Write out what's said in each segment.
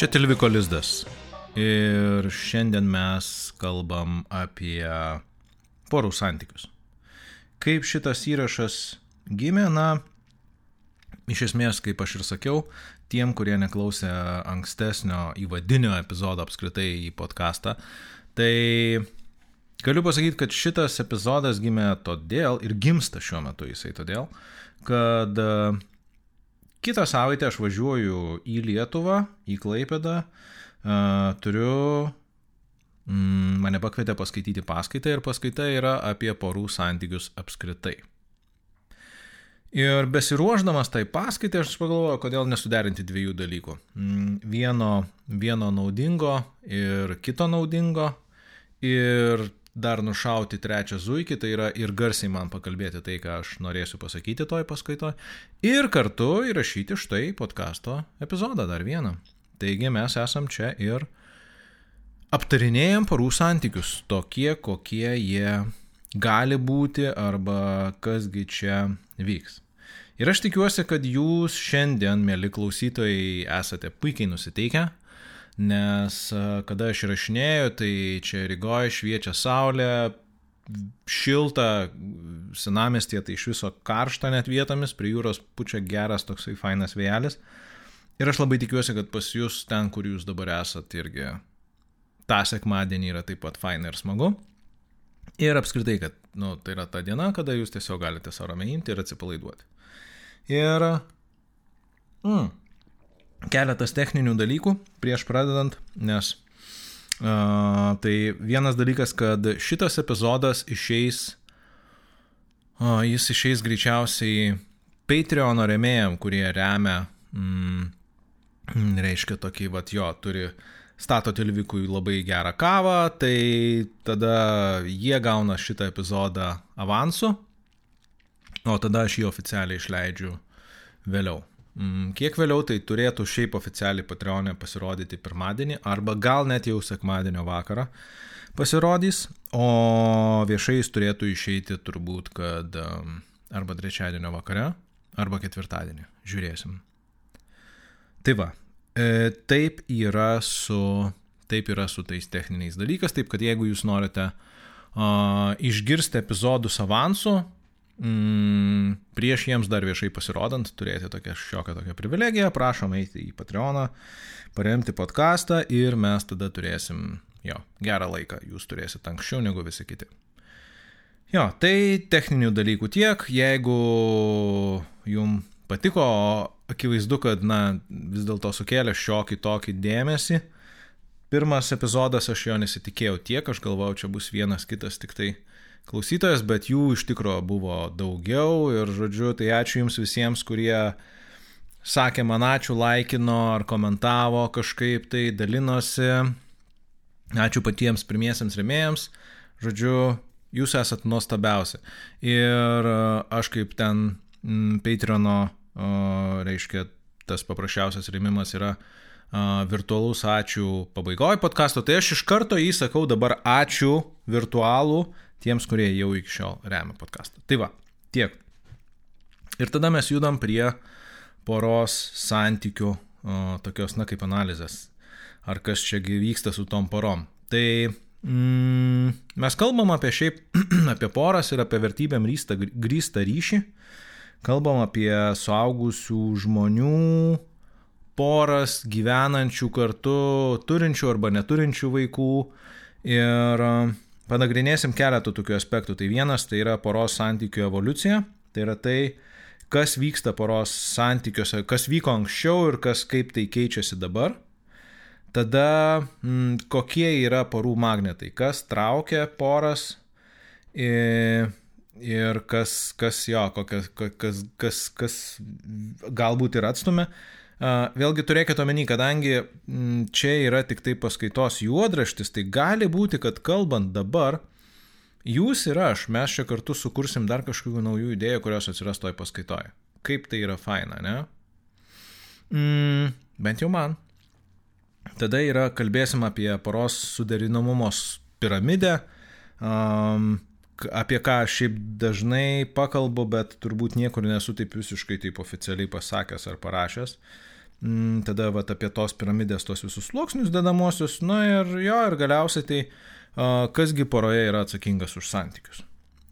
Čia Tilviko Lizdas. Ir šiandien mes kalbam apie porų santykius. Kaip šitas įrašas gimė, na, iš esmės, kaip aš ir sakiau, tiem, kurie neklausė ankstesnio įvadinio epizodo apskritai į podcastą, tai galiu pasakyti, kad šitas epizodas gimė todėl ir gimsta šiuo metu jisai todėl, kad Kitą savaitę aš važiuoju į Lietuvą, į Klaipėdą, uh, turiu, mm, mane pakvietė paskaityti paskaitą ir paskaita yra apie porų santykius apskritai. Ir besiruoždamas tai paskaitai aš pagalvojau, kodėl nesuderinti dviejų dalykų. Mm, vieno, vieno naudingo ir kito naudingo. Ir dar nušauti trečią zuikį, tai yra ir garsiai man pakalbėti tai, ką aš norėsiu pasakyti toj paskaitoje, ir kartu įrašyti štai podkasto epizodą dar vieną. Taigi mes esam čia ir aptarinėjom porų santykius, tokie, kokie jie gali būti arba kasgi čia vyks. Ir aš tikiuosi, kad jūs šiandien, mėly klausytojai, esate puikiai nusiteikę nes kada aš rašinėjau, tai čia Rygoje šviečia saulė, šilta, senamestė tai iš viso karšta net vietomis, prie jūros pučia geras toksai fainas vėjelis. Ir aš labai tikiuosi, kad pas jūs ten, kur jūs dabar esat, irgi tą sekmadienį yra taip pat faina ir smagu. Ir apskritai, kad nu, tai yra ta diena, kada jūs tiesiog galite savo ramiai imti ir atsipalaiduoti. Ir... Mm, keletas techninių dalykų prieš pradedant, nes uh, tai vienas dalykas, kad šitas epizodas išeis, uh, jis išeis greičiausiai Patreon remėjam, kurie remia, mm, reiškia tokį, va, jo, turi stato Tilvikui labai gerą kavą, tai tada jie gauna šitą epizodą avansu, o tada aš jį oficialiai išleidžiu vėliau. Mm, kiek vėliau tai turėtų šiaip oficialiai Patreonė pasirodyti pirmadienį arba gal net jau sekmadienio vakarą pasirodys, o viešai jis turėtų išeiti turbūt, kad um, arba trečiadienio vakare, arba ketvirtadienį. Žiūrėsim. Tai va, e, taip yra su, taip yra su tais techniniais dalykais, taip kad jeigu jūs norite uh, išgirsti epizodus avansu, mm, prieš jiems dar viešai pasirodant turėti tokią šiokią tokią privilegiją, prašom eiti į Patreoną, paremti podcastą ir mes tada turėsim, jo, gerą laiką, jūs turėsit anksčiau negu visi kiti. Jo, tai techninių dalykų tiek, jeigu jums patiko, akivaizdu, kad, na, vis dėlto sukėlė šiokį tokį dėmesį. Pirmas epizodas aš jo nesitikėjau tiek, aš galvojau, čia bus vienas kitas tik tai klausytojas, bet jų iš tikrųjų buvo daugiau ir, žodžiu, tai ačiū Jums visiems, kurie sakė man ačiū, laikino ar komentavo kažkaip tai, dalinosi. Ačiū patiems pirmiesiams remėjams. Žodžiu, jūs esat nuostabiausi. Ir e, aš kaip ten Patreono, reiškia, tas paprasčiausias remimas yra virtualus ačiū pabaigoje podkasto, tai aš iš karto jį sakau dabar ačiū virtualų tiems, kurie jau iki šiol remia podcastą. Tai va, tiek. Ir tada mes judam prie poros santykių, o, tokios, na, kaip analizės. Ar kas čia vyksta su tom porom. Tai mm, mes kalbam apie šiaip, apie poras ir apie vertybėm grįstą, ryšį. Kalbam apie suaugusių žmonių poras gyvenančių kartu, turinčių arba neturinčių vaikų. Ir Panagrinėsim keletą tokių aspektų. Tai vienas tai yra poros santykių evoliucija, tai yra tai, kas vyksta poros santykiuose, kas vyko anksčiau ir kas kaip tai keičiasi dabar. Tada m, mm, kokie yra porų magnetai, kas traukia poras ir, ir kas, kas jo, kokias, kas, kas, kas galbūt ir atstumia. Vėlgi turėkite omeny, kadangi mm, čia yra tik tai paskaitos juodraštis, tai gali būti, kad kalbant dabar, jūs ir aš, mes čia kartu sukursim dar kažkokių naujų idėjų, kurios atsiras toj paskaitoje. Kaip tai yra faina, ne? Mm, bent jau man. Tada yra, kalbėsim apie poros suderinamumos piramidę, um, apie ką šiaip dažnai pakalbu, bet turbūt niekur nesu taip visiškai taip oficialiai pasakęs ar parašęs. Uh, tada vat, apie tos piramidės, tos visus sluoksnius dedamosius, na ir jo, ir galiausiai tai kasgi poroje yra atsakingas už santykius.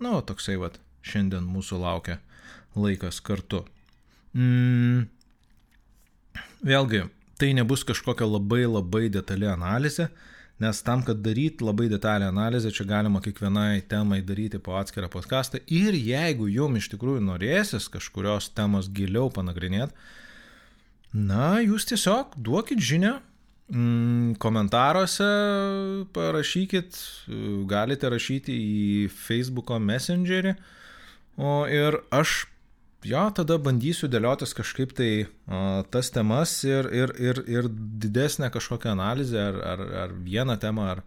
Nu, toksai vat šiandien mūsų laukia laikas kartu. Mm, vėlgi, tai nebus kažkokia labai labai detali analizė, nes tam, kad daryti labai detalę analizę, čia galima kiekvienai temai daryti po atskirą podcastą ir jeigu jums iš tikrųjų norėsis kažkurios temos giliau panagrinėti, na, jūs tiesiog duokit žinę, mm, komentaruose parašykit, galite rašyti į Facebook'o messengerį, o ir aš jo, tada bandysiu dėliotis kažkaip tai a, tas temas ir, ir, ir, ir didesnę kažkokią analizę ar, ar, ar vieną temą, ar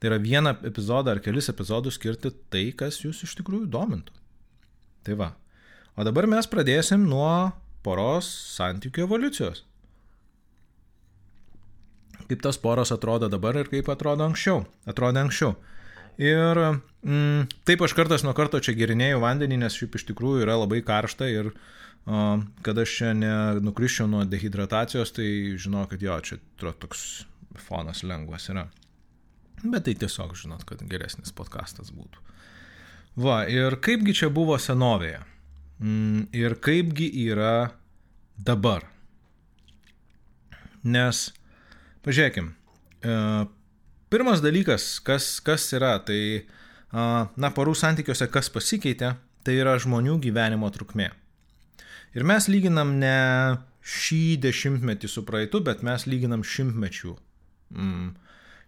tai yra vieną epizodą ar kelis epizodus skirti tai, kas jūs iš tikrųjų domintų. Tai va. O dabar mes pradėsim nuo poros santykių evoliucijos. Kaip tas poros atrodo dabar ir kaip atrodo anksčiau. Atrodo anksčiau. Ir mm, taip aš kartas nuo karto čia gerinėjau vandenį, nes šiaip iš tikrųjų yra labai karšta ir uh, kad aš čia nenukriščiau nuo dehidratacijos, tai žinau, kad jo, čia toks fonas lengvas yra. Bet tai tiesiog žinot, kad geresnis podkastas būtų. Va, ir kaipgi čia buvo senovėje? Mm, ir kaipgi yra dabar? Nes, pažiūrėkim, uh, Pirmas dalykas, kas, kas yra, tai, na, porų santykiuose kas pasikeitė, tai yra žmonių gyvenimo trukmė. Ir mes lyginam ne šį dešimtmetį su praeitu, bet mes lyginam šimtmečių. Mm,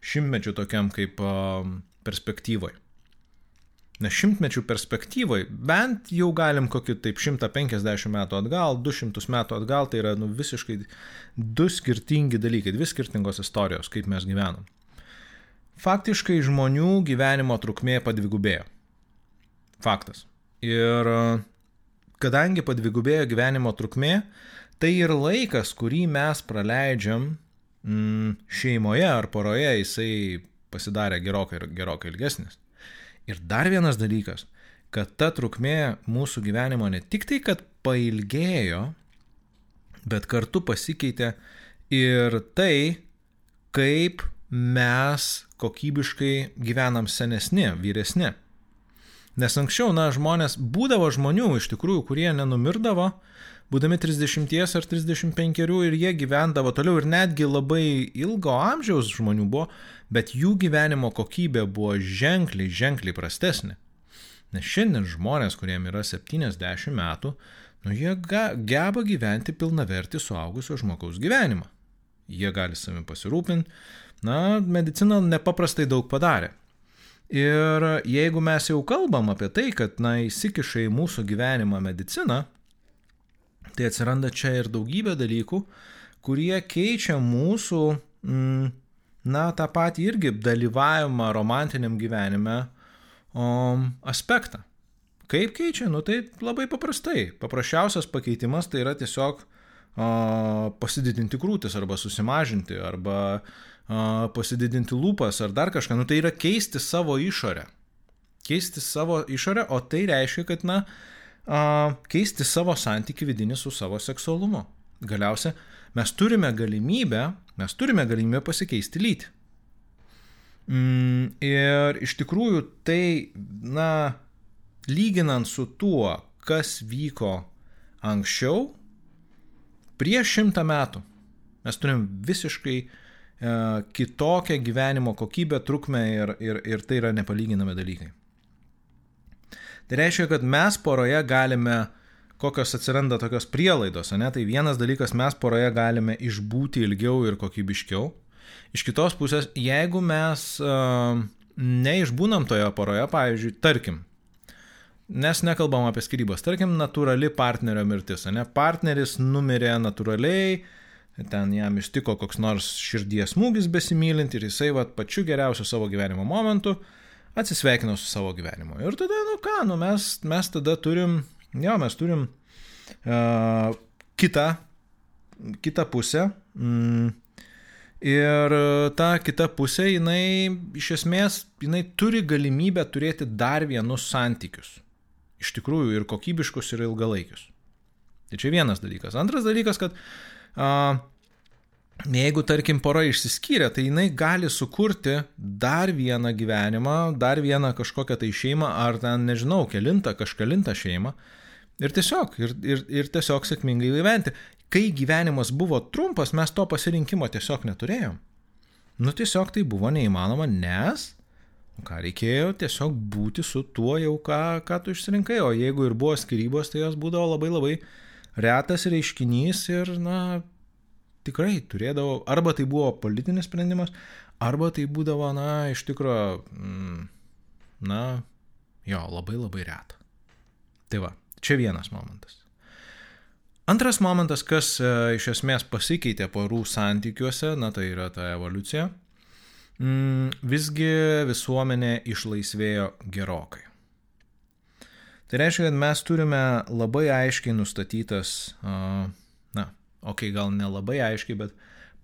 šimtmečių tokiam kaip perspektyvai. Nes šimtmečių perspektyvai bent jau galim kokį taip 150 metų atgal, 200 metų atgal, tai yra nu, visiškai du skirtingi dalykai, dvi skirtingos istorijos, kaip mes gyvenam faktiškai žmonių gyvenimo trukmė padvigubėjo. Faktas. Ir kadangi padvigubėjo gyvenimo trukmė, tai ir laikas, kurį mes praleidžiam mm, šeimoje ar poroje, jisai pasidarė gerokai ir gerokai ilgesnis. Ir dar vienas dalykas, kad ta trukmė mūsų gyvenimo ne tik tai, kad pailgėjo, bet kartu pasikeitė ir tai, kaip mes kokybiškai gyvenam senesni, vyresni. Nes anksčiau, na, žmonės, būdavo žmonių iš tikrųjų, kurie nenumirdavo, būdami 30 ar 35 ir jie gyvendavo toliau ir netgi labai ilgo amžiaus žmonių buvo, bet jų gyvenimo kokybė buvo ženkliai, ženkliai prastesnė. Nes šiandien žmonės, kuriem yra 70 metų, nu, jie ga, geba gyventi pilnavertį suaugusio žmogaus gyvenimą. Jie gali savimi pasirūpinti, na, medicina nepaprastai daug padarė. Ir jeigu mes jau kalbam apie tai, kad, na, įsikiša į mūsų gyvenimą medicina, tai atsiranda čia ir daugybė dalykų, kurie keičia mūsų, mm, na, tą patį irgi dalyvavimą romantiniam gyvenime um, aspektą. Kaip keičia? Nu tai labai paprastai. Paprasčiausias pakeitimas tai yra tiesiog uh, pasididinti krūtis arba susimažinti arba pasididinti lūpas ar dar kažką, nu tai yra keisti savo išorę. Keisti savo išorę, o tai reiškia, kad, na, keisti savo santyki vidinį su savo seksualumu. Galiausia, mes turime galimybę, mes turime galimybę pasikeisti lytį. Mm, ir iš tikrųjų tai, na, lyginant su tuo, kas vyko anksčiau, prieš šimtą metų, mes turim visiškai E, kitokią gyvenimo kokybę, trukmę ir, ir, ir tai yra nepalyginami dalykai. Tai reiškia, kad mes poroje galime, kokios atsiranda tokios prielaidos, ne? tai vienas dalykas, mes poroje galime išbūti ilgiau ir kokybiškiau. Iš kitos pusės, jeigu mes uh, neišbūnam toje poroje, pavyzdžiui, tarkim, nes nekalbam apie skirybas, tarkim, natūrali partnerio mirtis, ne? partneris numirė natūraliai, uh, ten jam ištiko koks nors širdies smūgis besimylint ir jisai va pačiu geriausiu savo gyvenimo momentu atsisveikino su savo gyvenimu. Ir tada, nu ką, nu mes, mes tada turim, jo, mes turim uh, kitą, kitą pusę. Mm, ir ta kita pusė, jinai iš esmės, jinai turi galimybę turėti dar vienus santykius. Iš tikrųjų ir kokybiškus, ir ilgalaikius. Tai čia vienas dalykas. Antras dalykas, kad uh, jeigu, tarkim, pora išsiskyrė, tai jinai gali sukurti dar vieną gyvenimą, dar vieną kažkokią tai šeimą, ar ten, nežinau, kelintą, kažkalintą šeimą. Ir tiesiog, ir, ir, ir tiesiog sėkmingai gyventi. Kai gyvenimas buvo trumpas, mes to pasirinkimo tiesiog neturėjom. Nu tiesiog tai buvo neįmanoma, nes ką reikėjo tiesiog būti su tuo jau, ką, ką tu išsirinkai, o jeigu ir buvo skirybos, tai jos būdavo labai labai retas reiškinys ir, na, tikrai turėdavo, arba tai buvo politinis sprendimas, arba tai būdavo, na, iš tikrųjų, mm, na, jo, labai labai reta. Tai va, čia vienas momentas. Antras momentas, kas e, iš esmės pasikeitė porų santykiuose, na tai yra ta evoliucija, mm, visgi visuomenė išlaisvėjo gerokai. Tai reiškia, kad mes turime labai aiškiai nustatytas, na, okei, okay, gal nelabai aiškiai, bet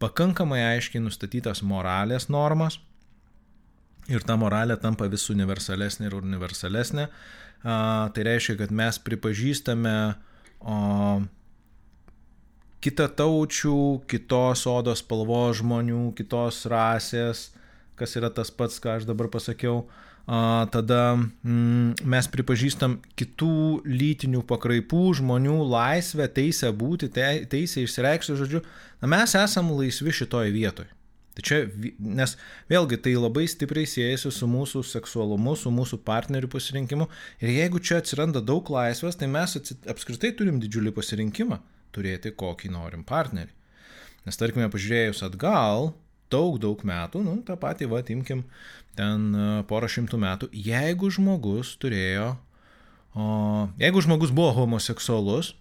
pakankamai aiškiai nustatytas moralės normas. Ir ta moralė tampa vis universalesnė ir universalesnė. Tai reiškia, kad mes pripažįstame kitataučių, kitos odos spalvos žmonių, kitos rasės, kas yra tas pats, ką aš dabar pasakiau. Tada mm, mes pripažįstam kitų lytinių pakraipų žmonių laisvę, teisę būti, te, teisę išsireikšti, žodžiu, na, mes esam laisvi šitoje vietoje. Tai čia, nes vėlgi tai labai stipriai siejasi su mūsų seksualumu, su mūsų partnerių pasirinkimu. Ir jeigu čia atsiranda daug laisvės, tai mes apskritai turim didžiulį pasirinkimą turėti kokį norim partnerį. Nes tarkime, pažiūrėjus atgal, daug, daug metų, nu, tą patį, va, imkim, ten e, porą šimtų metų, jeigu žmogus turėjo, o, jeigu žmogus buvo homoseksualus,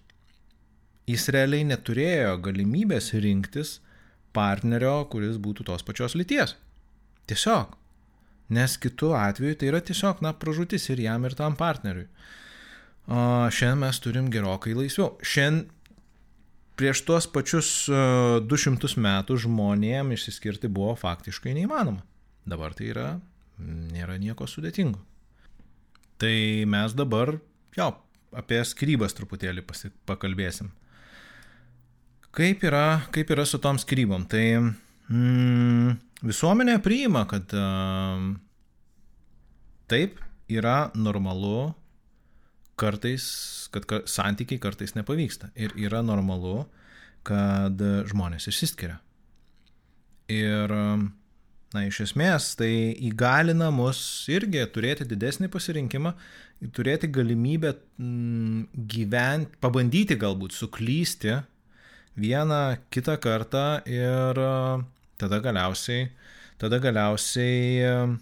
jis realiai neturėjo galimybės rinktis partnerio, kuris būtų tos pačios lyties. Tiesiog. Nes kitu atveju tai yra tiesiog, na, pražutis ir jam, ir tam partneriui. O šiandien mes turim gerokai laisviau. Šiandien prieš tuos pačius 200 e, metų žmonėm išsiskirti buvo faktiškai neįmanoma. Dabar tai yra, nėra nieko sudėtingo. Tai mes dabar, jo, apie skirybas truputėlį pakalbėsim. Kaip yra, kaip yra su tom skirybom? Tai mm, visuomenė priima, kad uh, taip yra normalu kartais, kad santykiai kartais nepavyksta. Ir yra normalu, kad žmonės išsiskiria. Ir, na, iš esmės, tai įgalina mus irgi turėti didesnį pasirinkimą, turėti galimybę gyventi, pabandyti galbūt suklysti vieną kitą kartą ir tada galiausiai, tada galiausiai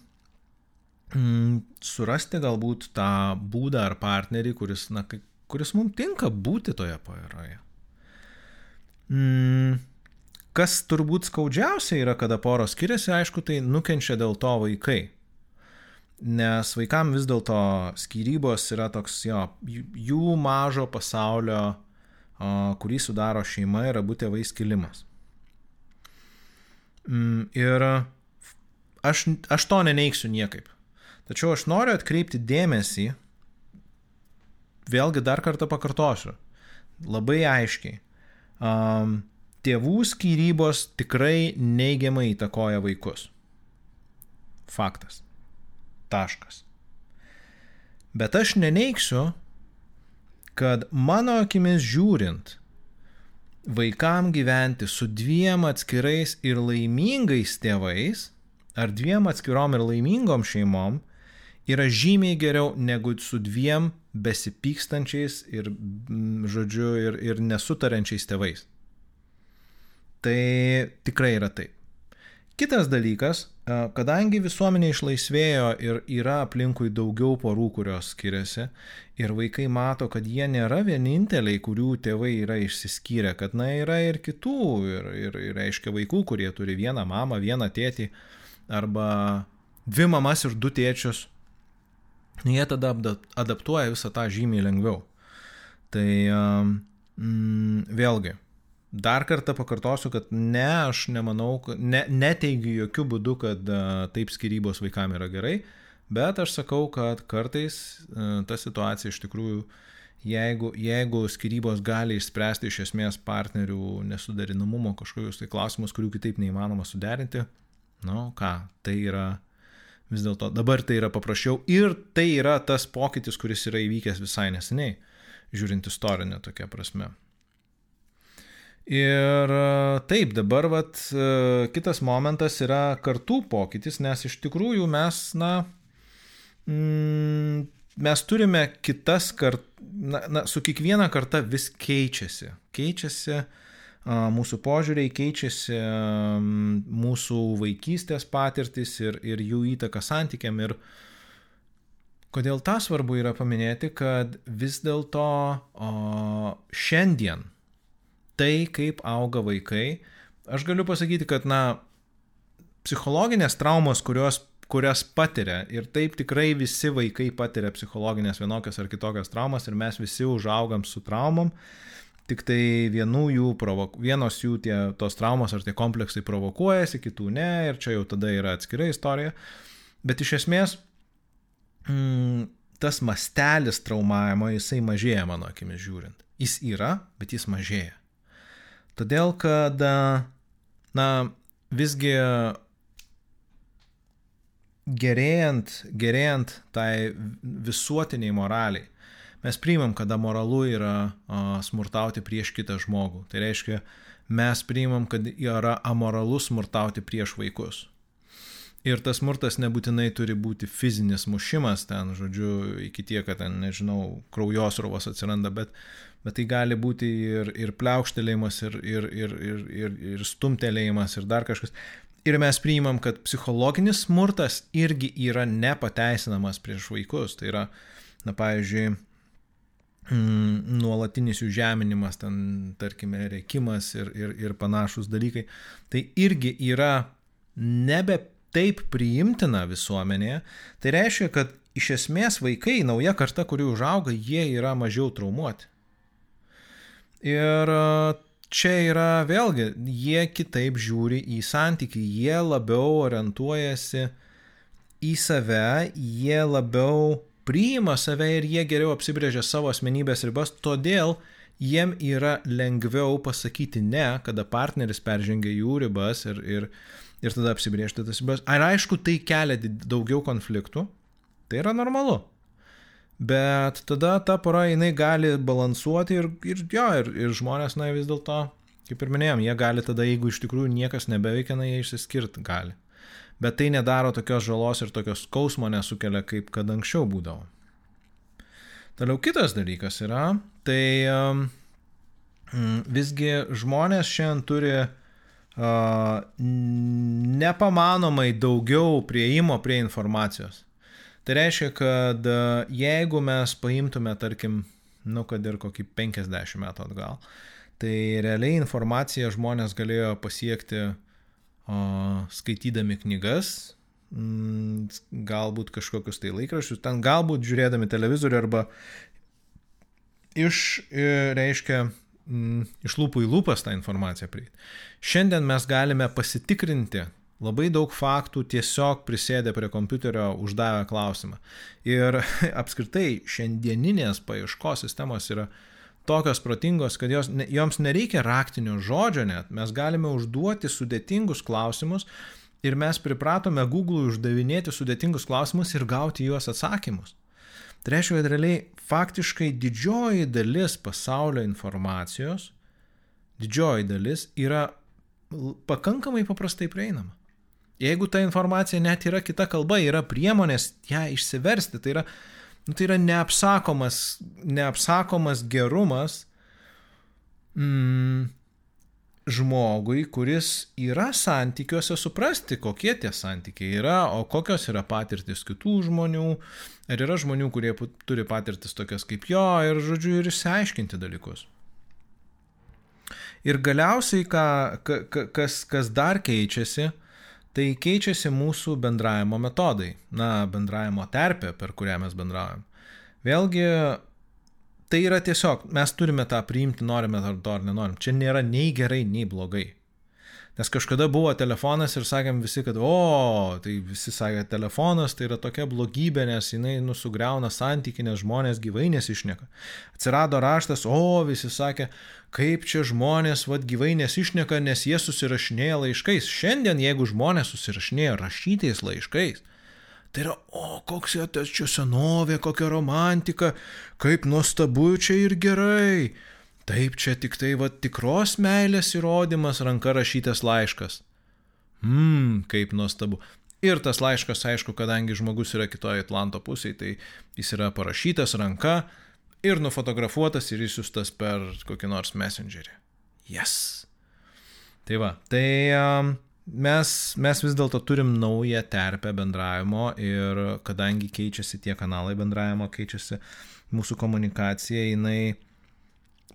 surasti galbūt tą būdą ar partnerį, kuris, na, kuris mums tinka būti toje poroje. Mm, kas turbūt skaudžiausia yra, kada poros skiriasi, aišku, tai nukenčia dėl to vaikai. Nes vaikam vis dėlto skyrybos yra toks jo, jų mažo pasaulio, kurį sudaro šeima ir abu tėvai skilimas. Mm, ir aš, aš to neneiksiu niekaip. Tačiau aš noriu atkreipti dėmesį, vėlgi dar kartą pakartosiu, labai aiškiai. Um, tėvų skyrybos tikrai neigiamai įtakoja vaikus. Faktas. Taškas. Bet aš neneiksiu, kad mano akimis žiūrint, vaikam gyventi su dviem atskirais ir laimingais tėvais, ar dviem atskirom ir laimingom šeimom, yra žymiai geriau negu su dviem besipykstančiais ir, mm, žodžiu, ir, ir nesutarančiais tėvais. Tai tikrai yra taip. Kitas dalykas, kadangi visuomenė išlaisvėjo ir yra aplinkui daugiau porų, kurios skiriasi, ir vaikai mato, kad jie nėra vieninteliai, kurių tėvai yra išsiskyrę, kad na yra ir kitų, ir, ir, ir reiškia vaikų, kurie turi vieną mamą, vieną tėtį, arba dvi mamas ir du tėčius, jie tada adaptuoja visą tą žymiai lengviau. Tai mm, vėlgi, dar kartą pakartosiu, kad ne, aš nemanau, ne, neteigiu jokių būdų, kad uh, taip skirybos vaikam yra gerai, bet aš sakau, kad kartais uh, ta situacija iš tikrųjų jeigu, jeigu skirybos gali išspręsti iš esmės partnerių nesuderinamumo kažkokius tai klausimus, kurių kitaip neįmanoma suderinti, nu ką, tai yra vis dėlto dabar tai yra paprasčiau ir tai yra tas pokytis, kuris yra įvykęs visai neseniai, žiūrint istorinę tokią prasme. Ir taip, dabar vat, kitas momentas yra kartų pokytis, nes iš tikrųjų mes, na, mm, mes turime kitas kartas, na, na, su kiekviena karta vis keičiasi. Keičiasi a, mūsų požiūriai, keičiasi mūsų vaikystės patirtis ir, ir jų įtaka santykiam. Ir kodėl tą svarbu yra paminėti, kad vis dėlto šiandien tai, kaip auga vaikai, aš galiu pasakyti, kad, na, psichologinės traumos, kurios kurias patiria. Ir taip tikrai visi vaikai patiria psichologinės vienokias ar kitokias traumas ir mes visi užaugam su traumom. Tik tai vienų jų, provok... vienos jų tie, tos traumos ar tie kompleksai provokuojasi, kitų ne, ir čia jau tada yra atskira istorija. Bet iš esmės, mm, tas mastelis traumavimo, jisai mažėja mano akimis žiūrint. Jis yra, bet jis mažėja. Todėl, kad, na, visgi gerėjant, gerėjant tai visuotiniai moraliai, mes priimam, kada moralu yra smurtauti prieš kitą žmogų. Tai reiškia, mes priimam, kad yra amoralu smurtauti prieš vaikus. Ir tas smurtas nebūtinai turi būti fizinis mušimas ten, žodžiu, iki tiek, kad ten, nežinau, kraujosrovas atsiranda, bet, bet tai gali būti ir, ir pliaukštelėjimas, ir, ir, ir, ir, ir, ir stumtelėjimas, ir dar kažkas. Ir mes priimam, kad psichologinis smurtas irgi yra nepateisinamas prieš vaikus. Tai yra, na, pavyzdžiui, nuolatinis jų žeminimas, ten, tarkime, reikimas ir, ir, ir panašus dalykai. Tai irgi yra nebe taip priimtina visuomenėje. Tai reiškia, kad iš esmės vaikai, nauja karta, kuri užauga, jie yra mažiau traumuoti. Ir čia yra vėlgi, jie kitaip žiūri į santykių, jie labiau orientuojasi į save, jie labiau priima save ir jie geriau apsibrėžia savo asmenybės ribas, todėl jiem yra lengviau pasakyti ne, kada partneris peržengia jų ribas ir, ir, ir tada apsibrėžti tas ribas. Ar aišku, tai kelia daugiau konfliktų, tai yra normalu. Bet tada ta pora jinai gali balansuoti ir, ir jo, ir, ir žmonės, na vis dėlto, kaip ir minėjom, jie gali tada, jeigu iš tikrųjų niekas nebeveikia, na jie išsiskirti gali. Bet tai nedaro tokios žalos ir tokios skausmo nesukelia, kaip kad anksčiau būdavo. Toliau kitas dalykas yra, tai um, visgi žmonės šiandien turi uh, nepamanomai daugiau prieimo prie informacijos. Tai reiškia, kad e, jeigu mes paimtume, tarkim, nu, kad ir kokį 50 metų atgal, tai realiai informaciją žmonės galėjo pasiekti o, skaitydami knygas, m, galbūt kažkokius tai laikraščius, ten galbūt žiūrėdami televizorių arba iš, e, reiškia, m, iš lūpų į lūpas tą informaciją prieiti. Šiandien mes galime pasitikrinti, labai daug faktų tiesiog prisėdė prie kompiuterio uždavę klausimą. Ir apskritai šiandieninės paieškos sistemos yra tokios protingos, kad jos, joms nereikia raktinio žodžio net, mes galime užduoti sudėtingus klausimus ir mes pripratome Google uždavinėti sudėtingus klausimus ir gauti juos atsakymus. Tai reiškia, kad realiai faktiškai didžioji dalis pasaulio informacijos, didžioji dalis yra pakankamai paprastai prieinama. Jeigu ta informacija net yra kita kalba, yra priemonės ją išsiversti, tai yra, nu, tai yra neapsakomas, neapsakomas gerumas mm, žmogui, kuris yra santykiuose suprasti, kokie tie santykiai yra, o kokios yra patirtis kitų žmonių, ar yra žmonių, kurie turi patirtis tokias kaip jo ir, žodžiu, ir išsiaiškinti dalykus. Ir galiausiai, ką, kas, kas dar keičiasi, tai keičiasi mūsų bendravimo metodai, na, bendravimo terpė, per kurią mes bendraujam. Vėlgi, tai yra tiesiog, mes turime tą priimti, norime to ar nenorim. Čia nėra nei gerai, nei blogai. Nes kažkada buvo telefonas ir sakėm visi, kad, o, tai visi sakė, telefonas tai yra tokia blogybė, nes jinai nusugriauna santykinę, nes žmonės gyvai nesišneka. Atsirado raštas, o, visi sakė, kaip čia žmonės, vad, gyvai nesišneka, nes jie susirašinėja laiškais. Šiandien, jeigu žmonės susirašinėja rašytais laiškais, Tai yra, o koks jo tas čia senovė, kokia romantika, kaip nuostabu čia ir gerai. Taip, čia tik tai va tikros meilės įrodymas ranka rašytas laiškas. Mmm, kaip nuostabu. Ir tas laiškas, aišku, kadangi žmogus yra kitoje Atlanto pusėje, tai jis yra parašytas ranka ir nufotografuotas ir išsiustas per kokį nors messengerį. Yes. Tai va, tai um, mes, mes vis dėlto turim naują terpę bendravimo ir kadangi keičiasi tie kanalai bendravimo, keičiasi mūsų komunikacija, jinai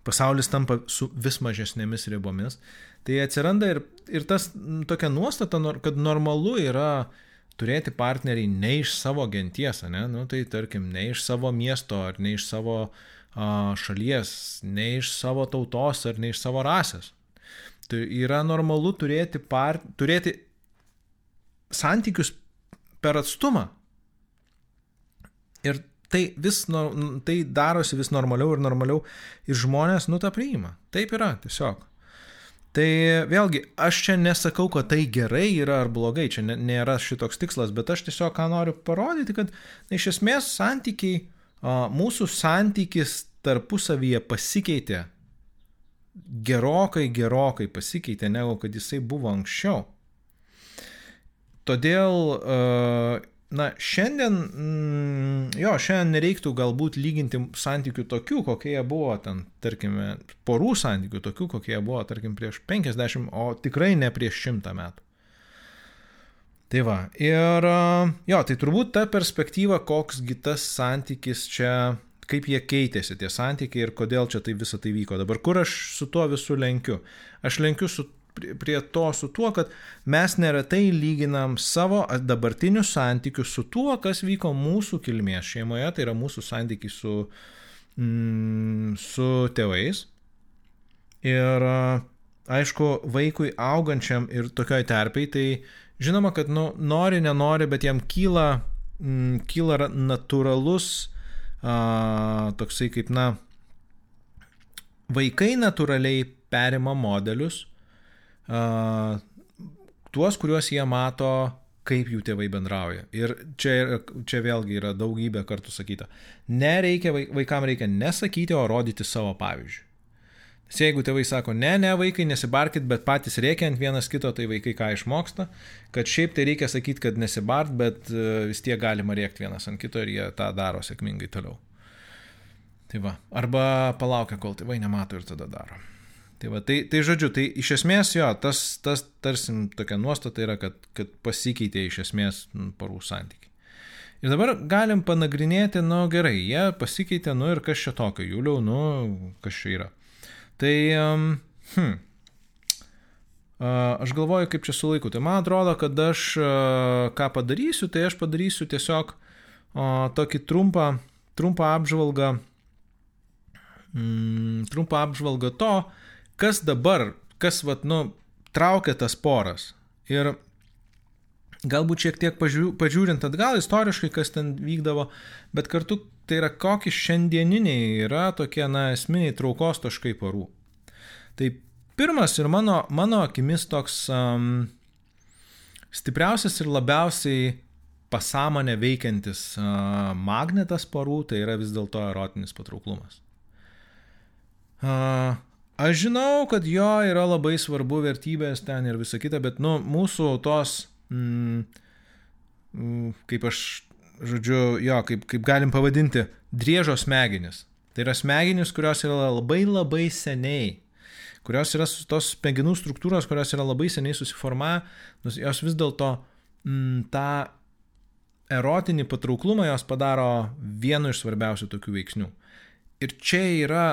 pasaulis tampa su vis mažesnėmis ribomis, tai atsiranda ir, ir tas tokia nuostata, kad normalu yra turėti partnerį ne iš savo genties, ne? Nu, tai tarkim, ne iš savo miesto ar ne iš savo a, šalies, ne iš savo tautos ar ne iš savo rasės. Tai yra normalu turėti, par, turėti santykius per atstumą. Ir tai vis, tai darosi vis normaliau ir normaliau ir žmonės nu tą priima. Taip yra, tiesiog. Tai vėlgi, aš čia nesakau, kad tai gerai yra ar blogai, čia nėra šitoks tikslas, bet aš tiesiog ką noriu parodyti, kad na, iš esmės santykiai, mūsų santykis tarpusavyje pasikeitė, gerokai, gerokai pasikeitė, negu kad jisai buvo anksčiau. Todėl Na, šiandien, mm, jo, šiandien nereiktų galbūt lyginti santykių tokių, kokie jie buvo ten, tarkime, porų santykių tokių, kokie jie buvo, tarkim, prieš 50, o tikrai ne prieš 100 metų. Tai va, ir jo, tai turbūt ta perspektyva, koksgi tas santykis čia, kaip jie keitėsi tie santykiai ir kodėl čia tai visą tai vyko. Dabar kur aš su tuo visu lenkiu? Aš lenkiu su prie to su tuo, kad mes neretai lyginam savo dabartinius santykius su tuo, kas vyko mūsų kilmės šeimoje, tai yra mūsų santykiai su, mm, su tėvais. Ir aišku, vaikui augančiam ir tokioj terpiai, tai žinoma, kad nu, nori, nenori, bet jam kyla, mm, kyla natūralus a, toksai kaip, na, vaikai natūraliai perima modelius, uh, tuos, kuriuos jie mato, kaip jų tėvai bendrauja. Ir čia, čia vėlgi yra daugybė kartų sakyta. Nereikia, vaikam reikia nesakyti, o rodyti savo pavyzdžių. Nes jeigu tėvai sako, ne, ne, vaikai, nesibarkit, bet patys reikia ant vienas kito, tai vaikai ką išmoksta, kad šiaip tai reikia sakyti, kad nesibart, bet vis tiek galima rėkti vienas ant kito ir jie tą daro sėkmingai toliau. Tai va, arba palaukia, kol tėvai nemato ir tada daro. Tai, va, tai, tai žodžiu, tai iš esmės jo, tas, tas tarsim tokia nuostata yra, kad, kad pasikeitė iš esmės nu, parų santykiai. Ir dabar galim panagrinėti, nu gerai, jie pasikeitė, nu ir kas čia tokio, Juliau, nu kas čia yra. Tai, um, hm, aš galvoju, kaip čia su laiku. Tai man atrodo, kad aš ką padarysiu, tai aš padarysiu tiesiog uh, tokį trumpą, trumpą apžvalgą, mm, trumpą apžvalgą to, kas dabar, kas, vat, nu, traukia tas poras. Ir galbūt šiek tiek pažiūrint atgal istoriškai, kas ten vykdavo, bet kartu tai yra kokie šiandieniniai yra tokie, na, esminiai traukos taškai porų. Tai pirmas ir mano, mano akimis toks um, stipriausias ir labiausiai pasąmonę veikiantis uh, magnetas porų, tai yra vis dėlto erotinis patrauklumas. Uh, Aš žinau, kad jo yra labai svarbu vertybės ten ir visa kita, bet, nu, mūsų tos, mm, mm, kaip aš, žodžiu, jo, kaip, kaip galim pavadinti, driežo smegenis. Tai yra smegenis, kurios yra labai labai seniai, kurios yra tos smegenų struktūros, kurios yra labai seniai susiformavę, jos vis dėlto mm, tą erotinį patrauklumą jos padaro vienu iš svarbiausių tokių veiksnių. Ir čia yra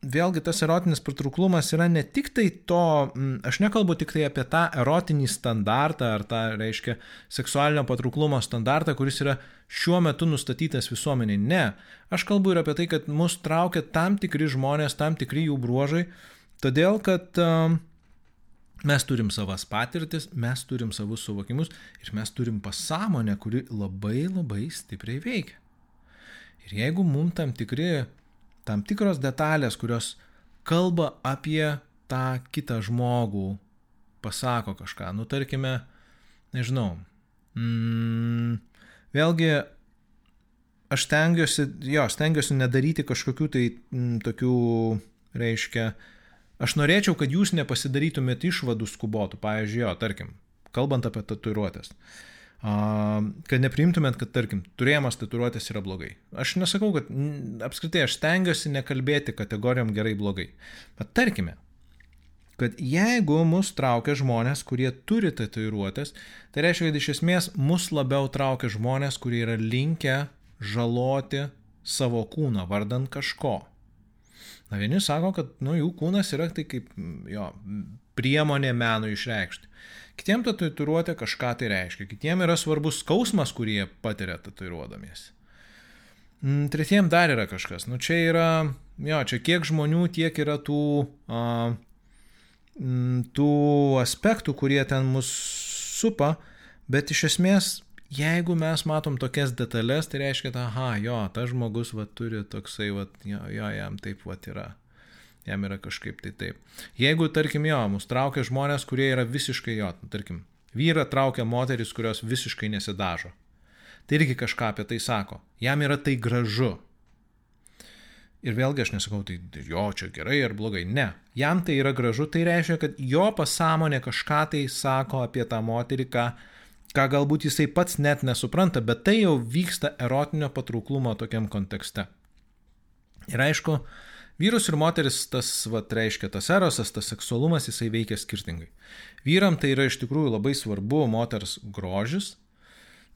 vėlgi tas erotinis patrauklumas yra ne tik tai to, aš nekalbu tik tai apie tą erotinį standartą ar tą, reiškia, seksualinio patrauklumo standartą, kuris yra šiuo metu nustatytas visuomeniai. Ne, aš kalbu ir apie tai, kad mus traukia tam tikri žmonės, tam tikri jų bruožai, todėl kad Mes turim savas patirtis, mes turim savus suvokimus ir mes turim pasąmonę, kuri labai labai stipriai veikia. Ir jeigu mums tam, tikri, tam tikros detalės, kurios kalba apie tą kitą žmogų, pasako kažką, nu tarkime, nežinau, mm, vėlgi aš stengiuosi, jo, stengiuosi nedaryti kažkokių tai m, tokių, reiškia, aš norėčiau, kad jūs nepasidarytumėt išvadų skubotų, pavyzdžiui, jo, tarkim, kalbant apie tatuiruotės. Kad nepriimtumėt, kad, tarkim, turėjimas tatuiruotės yra blogai. Aš nesakau, kad apskritai aš stengiuosi nekalbėti kategorijom gerai blogai. Bet tarkime, kad jeigu mus traukia žmonės, kurie turi tatuiruotės, tai reiškia, kad iš esmės mus labiau traukia žmonės, kurie yra linkę žaloti savo kūną vardant kažko. Na vieni sako, kad nu, jų kūnas yra tai kaip jo, priemonė menui išreikšti. Kitiems tatuiruotė kažką tai reiškia, kitiems yra svarbus skausmas, kurį jie patiria tatuiruodamiesi. Mm, tretiem dar yra kažkas. Nu čia yra, jo, čia kiek žmonių, tiek yra tų, a, tų aspektų, kurie ten mus supa, bet iš esmės jeigu mes matom tokias detalės, tai reiškia, aha, jo, tas žmogus va turi toksai, va, jo, jo, jam taip va yra. Jam yra kažkaip tai taip. Jeigu, tarkim, jo, mus traukia žmonės, kurie yra visiškai jo, tarkim, vyra traukia moteris, kurios visiškai nesidažo. Tai irgi kažką apie tai sako. Jam yra tai gražu. Ir vėlgi aš nesakau, tai jo, čia gerai ar blogai. Ne. Jam tai yra gražu, tai reiškia, kad jo pasąmonė kažką tai sako apie tą moterį, ką ką galbūt jisai pats net nesupranta, bet tai jau vyksta erotinio patrauklumo tokiam kontekste. Ir aišku, vyrus ir moteris tas, va, reiškia, tas erosas, tas seksualumas, jisai veikia skirtingai. Vyram tai yra iš tikrųjų labai svarbu moters grožis,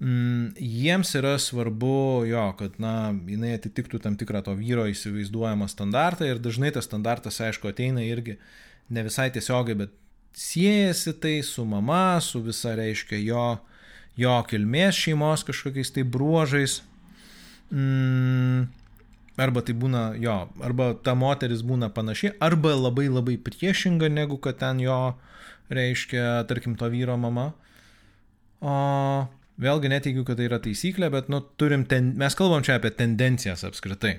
mm, jiems yra svarbu jo, kad, na, jinai atitiktų tam tikrą to vyro įsivaizduojamą standartą ir dažnai tas standartas, aišku, ateina irgi ne visai tiesiogiai, bet siejasi tai su mama, su visa, reiškia, jo, jo kilmės šeimos kažkokiais tai bruožais. Mm, arba tai būna jo, arba ta moteris būna panaši, arba labai labai priešinga negu kad ten jo, reiškia, tarkim, to vyro mama. O vėlgi neteigiu, kad tai yra taisyklė, bet, nu, turim, ten, mes kalbam čia apie tendencijas apskritai.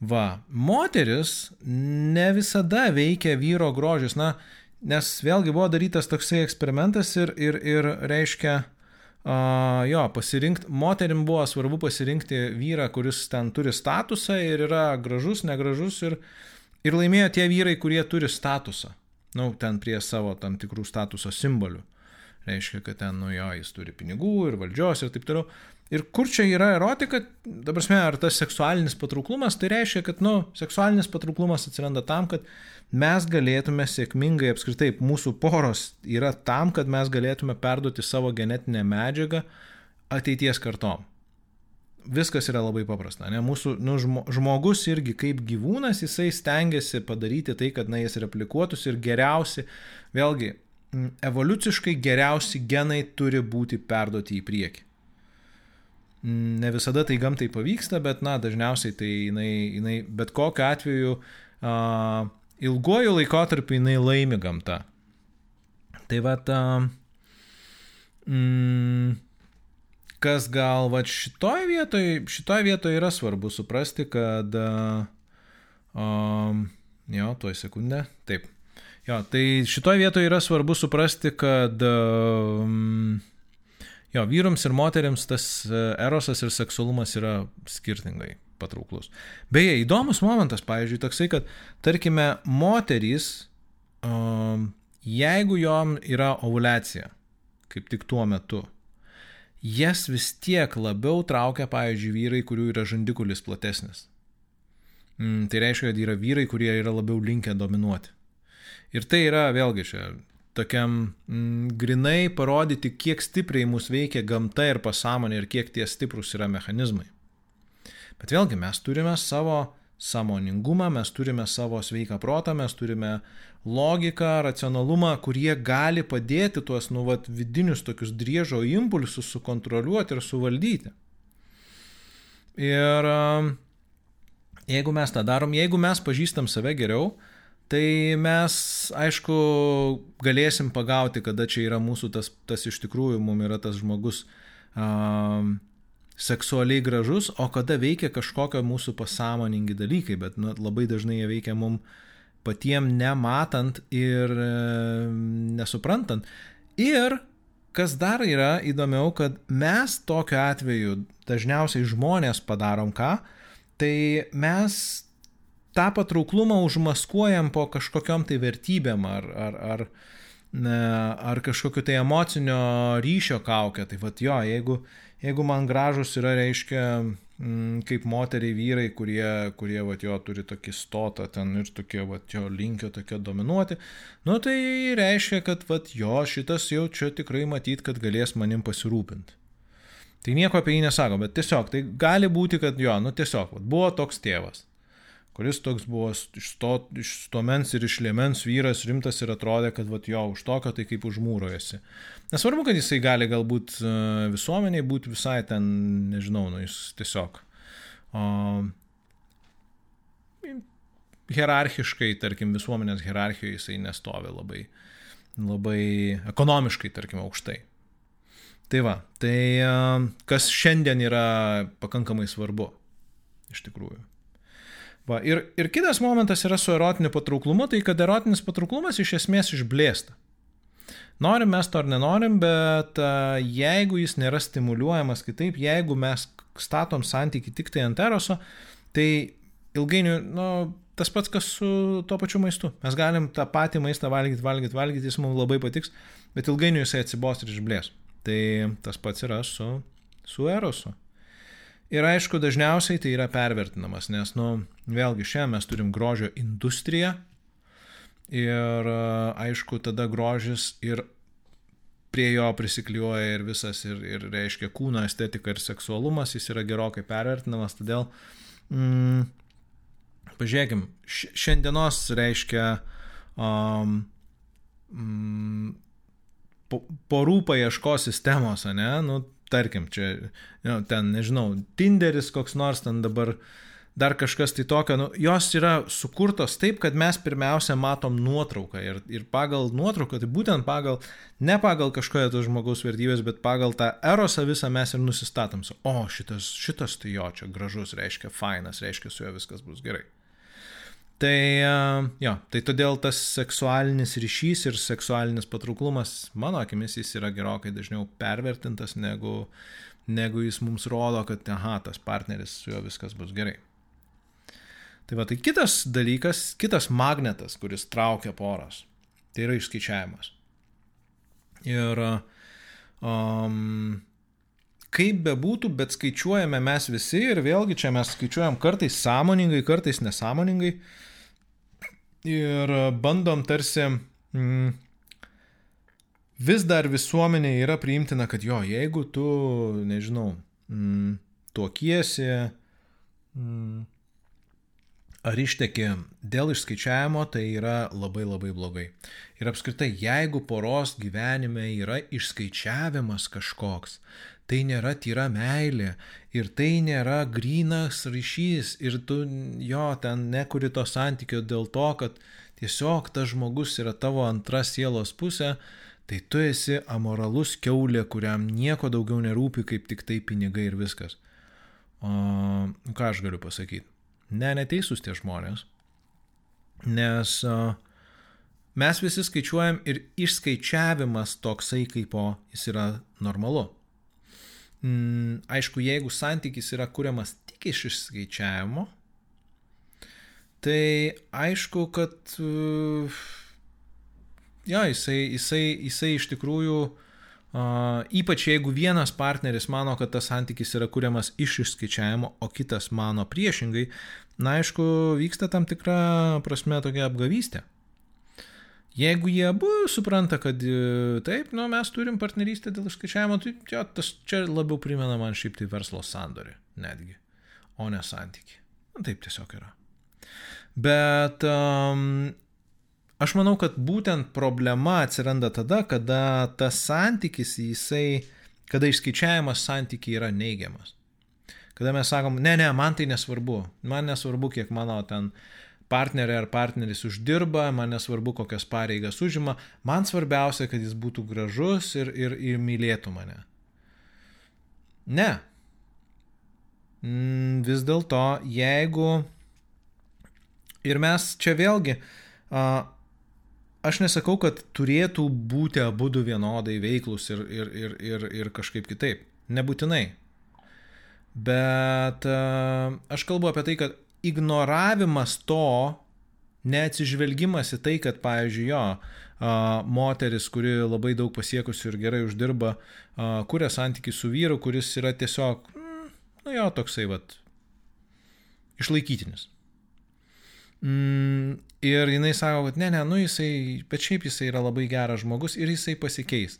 Va, moteris ne visada veikia vyro grožis, na, nes vėlgi buvo darytas toksai eksperimentas ir, ir, ir reiškia, uh, jo, pasirinkti, moterim buvo svarbu pasirinkti vyrą, kuris ten turi statusą ir yra gražus, negražus ir, ir laimėjo tie vyrai, kurie turi statusą, nu, ten prie savo tam tikrų statuso simbolių. Reiškia, kad ten, nu jo, jis turi pinigų ir valdžios ir taip toliau. Ir kur čia yra erotika, dabar mes, ar tas seksualinis patrauklumas, tai reiškia, kad, nu, seksualinis patrauklumas atsiranda tam, kad mes galėtume sėkmingai apskritai, mūsų poros yra tam, kad mes galėtume perduoti savo genetinę medžiagą ateities kartom. Viskas yra labai paprasta. Ne? Mūsų nu, žmogus irgi kaip gyvūnas, jisai stengiasi padaryti tai, kad na, jis replikuotųsi ir geriausi, vėlgi, evoliuciškai geriausi genai turi būti perduoti į priekį. Ne visada tai gamtai pavyksta, bet, na, dažniausiai tai jinai, jinai bet kokiu atveju uh, ilguoju laikotarpiu jinai laimi gamta. Tai va, uh, mm, kas gal va šitoj vietoje, šitoj vietoje yra svarbu suprasti, kad, um, jo, tuoj sekundę, taip. Jo, tai šitoj vietoje yra svarbu suprasti, kad um, Jo, vyrams ir moteriams tas e, erosas ir seksualumas yra skirtingai patrauklus. Beje, įdomus momentas, pavyzdžiui, toksai, kad, tarkime, moterys, jeigu jom yra ovulacija, kaip tik tuo metu, jas vis tiek labiau traukia, pavyzdžiui, vyrai, kurių yra žandikulis platesnis. Mm, tai reiškia, kad yra vyrai, kurie yra labiau linkę dominuoti. Ir tai yra, vėlgi, čia tokiam mm, grinai parodyti, kiek stipriai mus veikia gamta ir pasąmonė ir kiek tie stiprus yra mechanizmai. Bet vėlgi mes turime savo samoningumą, mes turime savo sveiką protą, mes turime logiką, racionalumą, kurie gali padėti tuos nuvat vidinius tokius driežo impulsus sukontroliuoti ir suvaldyti. Ir jeigu mes tą darom, jeigu mes pažįstam save geriau, tai mes, aišku, galėsim pagauti, kada čia yra mūsų tas, tas iš tikrųjų, mums yra tas žmogus um, seksualiai gražus, o kada veikia kažkokio mūsų pasąmoningi dalykai, bet nu, labai dažnai jie veikia mums patiem nematant ir e, nesuprantant. Ir kas dar yra įdomiau, kad mes tokiu atveju dažniausiai žmonės padarom ką, tai mes tą patrauklumą užmaskuojam po kažkokiam tai vertybėm ar, ar, ar, ar kažkokiu tai emocinio ryšio kaukę. Tai vad jo, jeigu, jeigu man gražus yra, reiškia, mm, kaip moteriai vyrai, kurie, kurie vat, jo turi tokį stotą ten ir tokie, vat, jo linkio tokie dominuoti, nu tai reiškia, kad vat, jo šitas jau čia tikrai matyt, kad galės manim pasirūpinti. Tai nieko apie jį nesako, bet tiesiog, tai gali būti, kad jo, nu tiesiog, vat, buvo toks tėvas kuris toks buvo iš, to, iš stuomens ir iš liemens vyras rimtas ir atrodė, kad vat, jo už tokio tai kaip užmūrojasi. Nesvarbu, kad jisai gali galbūt e, visuomeniai būti visai ten, nežinau, nu, jis tiesiog. O, hierarchiškai, tarkim, visuomenės hierarchijoje jisai nestovi labai, labai ekonomiškai, tarkim, aukštai. Tai va, tai e, kas šiandien yra pakankamai svarbu, iš tikrųjų. Va, ir, ir kitas momentas yra su erotiniu patrauklumu, tai kad erotinis patrauklumas iš esmės išblėsta. Norim mes to ar nenorim, bet jeigu jis nėra stimuliuojamas kitaip, jeigu mes statom santyki tik tai ant eroso, tai ilgainiui, nu, tas pats, kas su tuo pačiu maistu. Mes galim tą patį maistą valgyti, valgyti, valgyti, jis mums labai patiks, bet ilgainiui jisai atsibos ir išblės. Tai tas pats yra su, su erosu. Ir aišku, dažniausiai tai yra pervertinamas, nes, nu, vėlgi šiandien mes turim grožio industriją ir, aišku, tada grožis ir prie jo prisikliuoja ir visas, ir, ir reiškia kūno estetika ir seksualumas, jis yra gerokai pervertinamas, todėl, mm, pažiūrėkim, šiandienos reiškia um, mm, porų paieškos sistemos, ne, nu, tarkim, čia, nu, ten, nežinau, Tinderis koks nors ten dabar dar kažkas tai tokio, nu, jos yra sukurtos taip, kad mes pirmiausia matom nuotrauką ir, ir pagal nuotrauką, tai būtent pagal, ne pagal kažkokią to žmogaus vertybės, bet pagal tą erosą visą mes ir nusistatom. O, šitas, šitas tai jo, čia gražus, reiškia fainas, reiškia su juo viskas bus gerai. Tai jo, tai todėl tas seksualinis ryšys ir seksualinis patrauklumas, mano akimis, jis yra gerokai dažniau pervertintas, negu, negu jis mums rodo, kad, aha, tas partneris su juo viskas bus gerai. Tai va, tai kitas dalykas, kitas magnetas, kuris traukia poras, tai yra išskaičiavimas. Ir um, kaip bebūtų, bet skaičiuojame mes visi ir vėlgi čia mes skaičiuojam kartais sąmoningai, kartais nesąmoningai. Uh, ir bandom tarsi mm, vis dar visuomenė yra priimtina, kad jo, jeigu tu, nežinau, mm, tuokiesi mm, ar išteki dėl išskaičiavimo, tai yra labai labai blogai. Ir apskritai, jeigu poros gyvenime yra išskaičiavimas kažkoks, tai nėra tyra meilė ir tai nėra grynas ryšys ir tu jo ten nekuri to santykio dėl to, kad tiesiog tas žmogus yra tavo antra sielos pusė, tai tu esi amoralus keulė, kuriam nieko daugiau nerūpi kaip tik tai pinigai ir viskas. O ką aš galiu pasakyti? Ne, neteisus tie žmonės. Nes uh, mes visi skaičiuojam ir išskaičiavimas toksai kaip o jis yra normalu. Mm, aišku, jeigu santykis yra kuriamas tik iš išskaičiavimo, tai aišku, kad uh, jo, jisai, jisai, jisai iš tikrųjų, uh, ypač jeigu vienas partneris mano, kad tas santykis yra kuriamas iš išskaičiavimo, o kitas mano priešingai, na aišku, vyksta tam tikra prasme tokia apgavystė. Jeigu jie abu supranta, kad e, taip, nu, mes turim partnerystę dėl išskaičiavimo, tai jo, tas čia labiau primena man šiaip tai verslo sandorį netgi, o ne santyki. Na, taip tiesiog yra. Bet um, aš manau, kad būtent problema atsiranda tada, kada tas santykis, jisai, kada išskaičiavimas santykiai yra neigiamas. Kada mes sakom, ne, ne, man tai nesvarbu, man nesvarbu, kiek mano ten partnerė ar partneris uždirba, man nesvarbu, kokias pareigas užima, man svarbiausia, kad jis būtų gražus ir, ir, ir mylėtų mane. Ne. Mm, vis dėlto, jeigu... Ir mes čia vėlgi, aš nesakau, kad turėtų būti abu du vienodai veiklus ir, ir, ir, ir, ir kažkaip kitaip. Nebūtinai. Bet aš kalbu apie tai, kad ignoravimas to, neatsižvelgimas į tai, kad, pavyzdžiui, jo, moteris, kuri labai daug pasiekusi ir gerai uždirba, kuria santykių su vyru, kuris yra tiesiog, mm, nu jo, toksai, vat, išlaikytinis. Mm, ir jinai sako, kad ne, ne, nu jisai, bet šiaip jisai yra labai geras žmogus ir jisai pasikeis.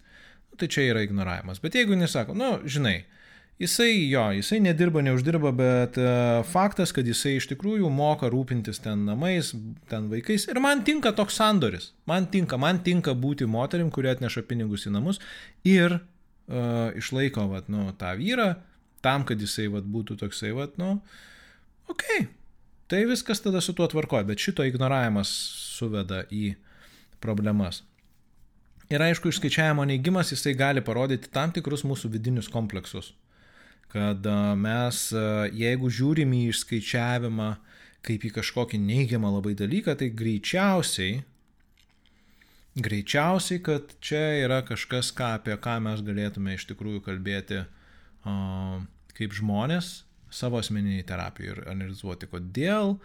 Nu, tai čia yra ignoravimas. Bet jeigu jinai sako, nu, žinai, uh, Jisai jo, jisai nedirba, neuždirba, bet uh, faktas, kad jisai iš tikrųjų moka rūpintis ten namais, ten vaikais. Ir man tinka toks sandoris. Man tinka, man tinka būti moterim, kurie atneša pinigus į namus ir uh, išlaiko, vat, nu, tą vyrą, tam, kad jisai, vat, būtų toksai, vat, nu, okei. Okay. Tai viskas tada su tuo tvarkoja, bet šito ignoravimas suveda į problemas. Ir aišku, išskaičiavimo neigimas jisai gali parodyti tam tikrus mūsų vidinius kompleksus kad mes, jeigu žiūrim į išskaičiavimą kaip į kažkokį neigiamą labai dalyką, tai greičiausiai, greičiausiai, kad čia yra kažkas, ką, apie ką mes galėtume iš tikrųjų kalbėti kaip žmonės savo asmeniniai terapijai ir analizuoti, kodėl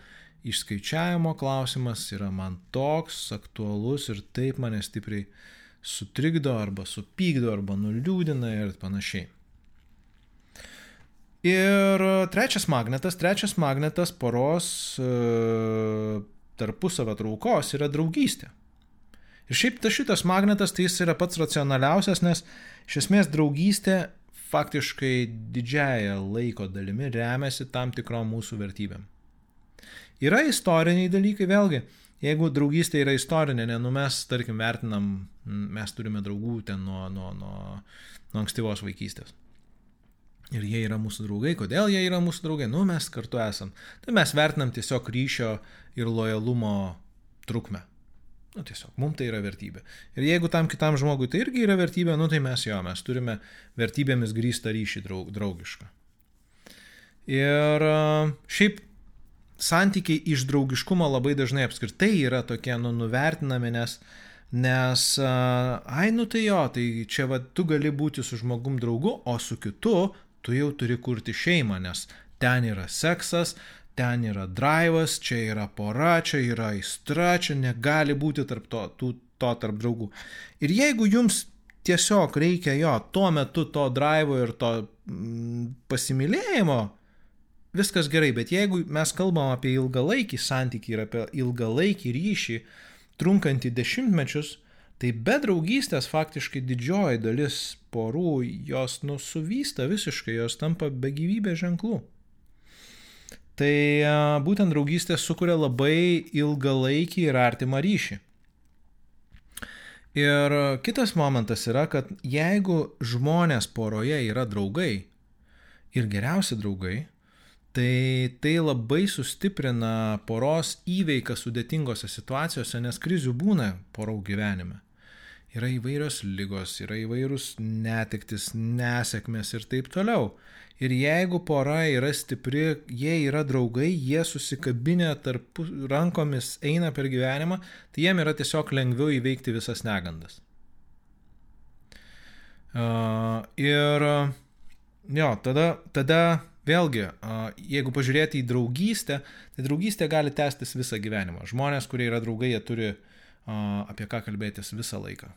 išskaičiavimo klausimas yra man toks aktualus ir taip mane stipriai sutrikdo arba supykdo arba nuliūdina ir panašiai. Ir trečias magnetas, trečias magnetas poros e, tarpusavio traukos yra draugystė. Ir šiaip ta šitas magnetas tai jis yra pats racionaliausias, nes iš esmės draugystė faktiškai didžiaja laiko dalimi remiasi tam tikrom mūsų vertybėm. Yra istoriniai dalykai, vėlgi, jeigu draugystė yra istorinė, ne, nu mes, tarkim, vertinam, mes turime draugų ten nuo, nuo, nuo, nuo ankstyvos vaikystės. Ir jie yra mūsų draugai. Kodėl jie yra mūsų draugai? Nu, mes kartu esam. Tai mes vertinam tiesiog ryšio ir lojalumo trukmę. Nu, tiesiog, mums tai yra vertybė. Ir jeigu tam kitam žmogui tai irgi yra vertybė, nu tai mes jo, mes turime vertybėmis grįstą ryšį draug, draugišką. Ir šiaip santykiai iš draugiškumo labai dažnai apskritai yra tokie, nu, nuvertinami, nes, nes, ai, nu tai jo, tai čia va, tu gali būti su žmogum draugu, o su kitu tu jau turi kurti šeimą, nes ten yra seksas, ten yra drivas, čia yra pora, čia yra aistra, čia negali būti tarp to, tų, to tarp draugų. Ir jeigu jums tiesiog reikia jo tuo metu to drivo ir to mm, pasimylėjimo, viskas gerai, bet jeigu mes kalbam apie ilgalaikį santykį ir apie ilgalaikį ryšį, trunkantį dešimtmečius, Tai be draugystės faktiškai didžioji dalis porų jos nusuvysta visiškai, jos tampa be gyvybės ženklų. Tai būtent draugystė sukuria labai ilgalaikį ir artimą ryšį. Ir kitas momentas yra, kad jeigu žmonės poroje yra draugai ir geriausi draugai, tai tai labai sustiprina poros įveiką sudėtingose situacijose, nes krizių būna porų gyvenime yra įvairios lygos, yra įvairūs netiktis, nesėkmės ir taip toliau. Ir jeigu pora yra stipri, jie yra draugai, jie susikabinę tarp rankomis eina per gyvenimą, tai jiem yra tiesiog lengviau įveikti visas negandas. Uh, ir jo, tada, tada vėlgi, uh, jeigu pažiūrėti į draugystę, tai draugystė gali tęstis visą gyvenimą. Žmonės, kurie yra draugai, jie turi uh, apie ką kalbėtis visą laiką.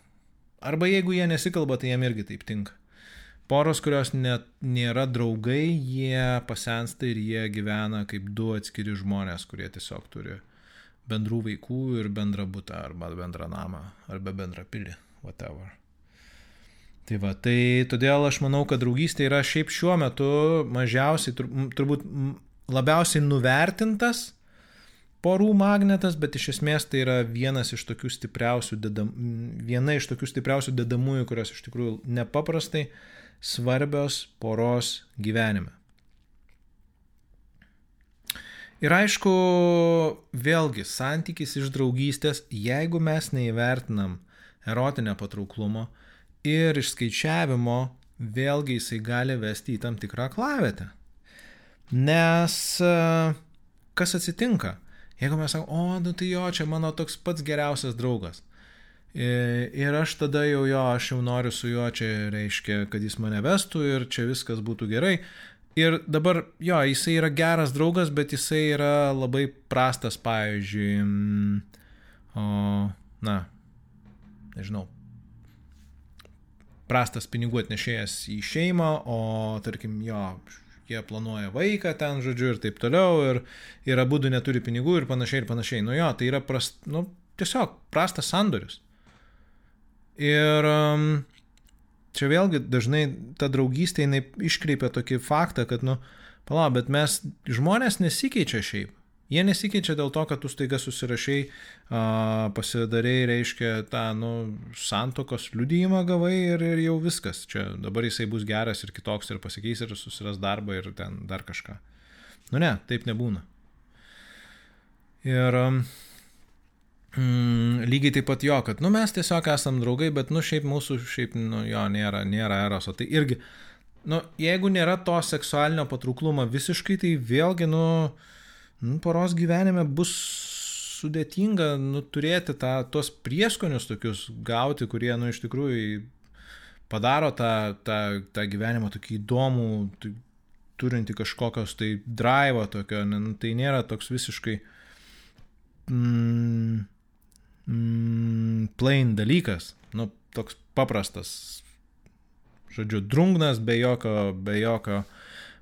Arba jeigu jie nesikalba, tai jiem irgi taip tinka. Poros, kurios net nėra draugai, jie pasensta ir jie gyvena kaip du atskiri žmonės, kurie tiesiog turi bendrų vaikų ir bendrą būtą, arba bendrą namą, arba bendrą pilį, whatever. Tai va, tai todėl aš manau, kad draugystė yra šiaip šiuo metu mažiausiai, turbūt labiausiai nuvertintas porų magnetas, bet iš esmės tai yra vienas iš tokių stipriausių, dedam, viena iš tokių stipriausių dedamųjų, kurios iš tikrųjų nepaprastai svarbios poros gyvenime. Ir aišku, vėlgi, santykis iš draugystės, jeigu mes neįvertinam erotinio patrauklumo ir išskaičiavimo, vėlgi jisai gali vesti į tam tikrą klavietę. Nes e, kas atsitinka? Jeigu mes sakome, o, nu tai jo, čia mano toks pats geriausias draugas. Ir aš tada jau jo, aš jau noriu su juo, čia reiškia, kad jis mane vestų ir čia viskas būtų gerai. Ir dabar, jo, jisai yra geras draugas, bet jisai yra labai prastas, pavyzdžiui, o, na, nežinau, prastas pinigų atnešėjas į šeimą, o tarkim, jo, jie planuoja vaiką ten, žodžiu, ir taip toliau, ir, ir abu du neturi pinigų ir panašiai, ir panašiai. Nu jo, tai yra prast, nu, tiesiog prastas sandorius. Ir um, čia vėlgi dažnai ta draugystė jinai iškreipia tokį faktą, kad, nu, pala, bet mes žmonės nesikeičia šiaip. Jie nesikeičia dėl to, kad tu staiga susirašiai, pasidarėjai, reiškia, tą, nu, santokos liudyjimą gavai ir, ir jau viskas. Čia dabar jisai bus geras ir kitoks ir pasikeis ir susiras darbą ir ten dar kažką. Nu ne, taip nebūna. Ir mm, lygiai taip pat jo, kad, nu, mes tiesiog esam draugai, bet, nu, šiaip mūsų, šiaip, nu, jo, nėra, nėra eroso. Tai irgi, nu, jeigu nėra to seksualinio patrauklumo visiškai, tai vėlgi, nu, nu, poros gyvenime bus sudėtinga nu, turėti tą, tuos prieskonius tokius gauti, kurie nu, iš tikrųjų padaro tą, tą, tą gyvenimą tokį įdomų, tai, turinti kažkokios tai drive tokio, nu, tai nėra toks visiškai mm, mm, plain dalykas, nu, toks paprastas, žodžiu, drungnas, be jokio, be jokio,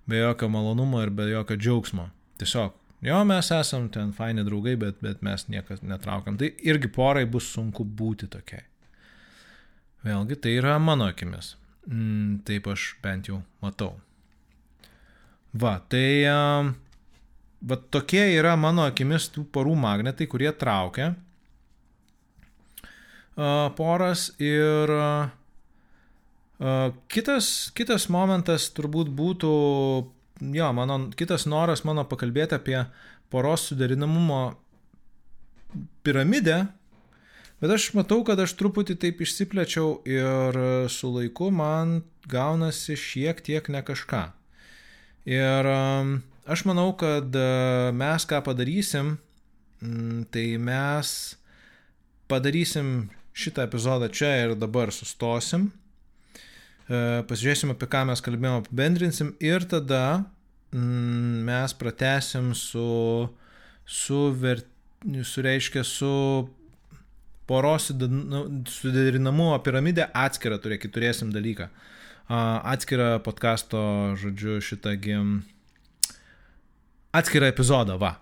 be jokio malonumo ir be jokio džiaugsmo. Tiesiog Jo, mes esam ten faini draugai, bet, bet mes niekas netraukam. Tai irgi porai bus sunku būti tokiai. Vėlgi, tai yra mano akimis. Mm, taip aš bent jau matau. Va, tai va, tokie yra mano akimis tų porų magnetai, kurie traukia poras ir kitas, kitas momentas turbūt būtų jo, mano kitas noras mano pakalbėti apie poros suderinamumo piramidę, bet aš matau, kad aš truputį taip išsiplečiau ir su laiku man gaunasi šiek tiek ne kažką. Ir um, aš manau, kad uh, mes ką padarysim, mm, tai mes padarysim šitą epizodą čia ir dabar sustosim pasižiūrėsim, apie ką mes kalbėjome, apibendrinsim ir tada mm, mes pratesim su, su, ver, su, reiškia, su poros nu, suderinamumo piramidė atskirą turėkit, turėsim dalyką. Atskirą podkasto, žodžiu, šitągi atskirą epizodą, va.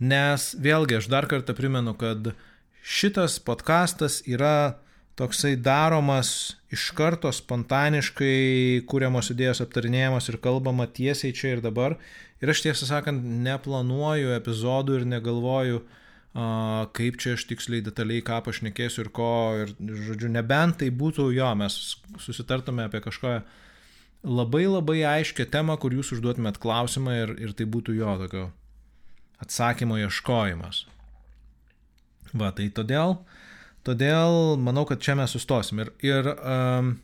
Nes vėlgi aš dar kartą primenu, kad šitas podkastas yra toksai daromas iš karto spontaniškai, kūriamos idėjos aptarinėjamos ir kalbama tiesiai čia ir dabar. Ir aš tiesą sakant, neplanuoju epizodų ir negalvoju, kaip čia aš tiksliai detaliai ką pašnekėsiu ir ko. Ir, žodžiu, nebent tai būtų jo, mes susitartume apie kažką labai labai aiškę temą, kur jūs užduotumėt klausimą ir, ir tai būtų jo tokio atsakymo ieškojimas. Va, tai todėl uh, Todėl manau, kad čia mes sustosim. Ir, ir um,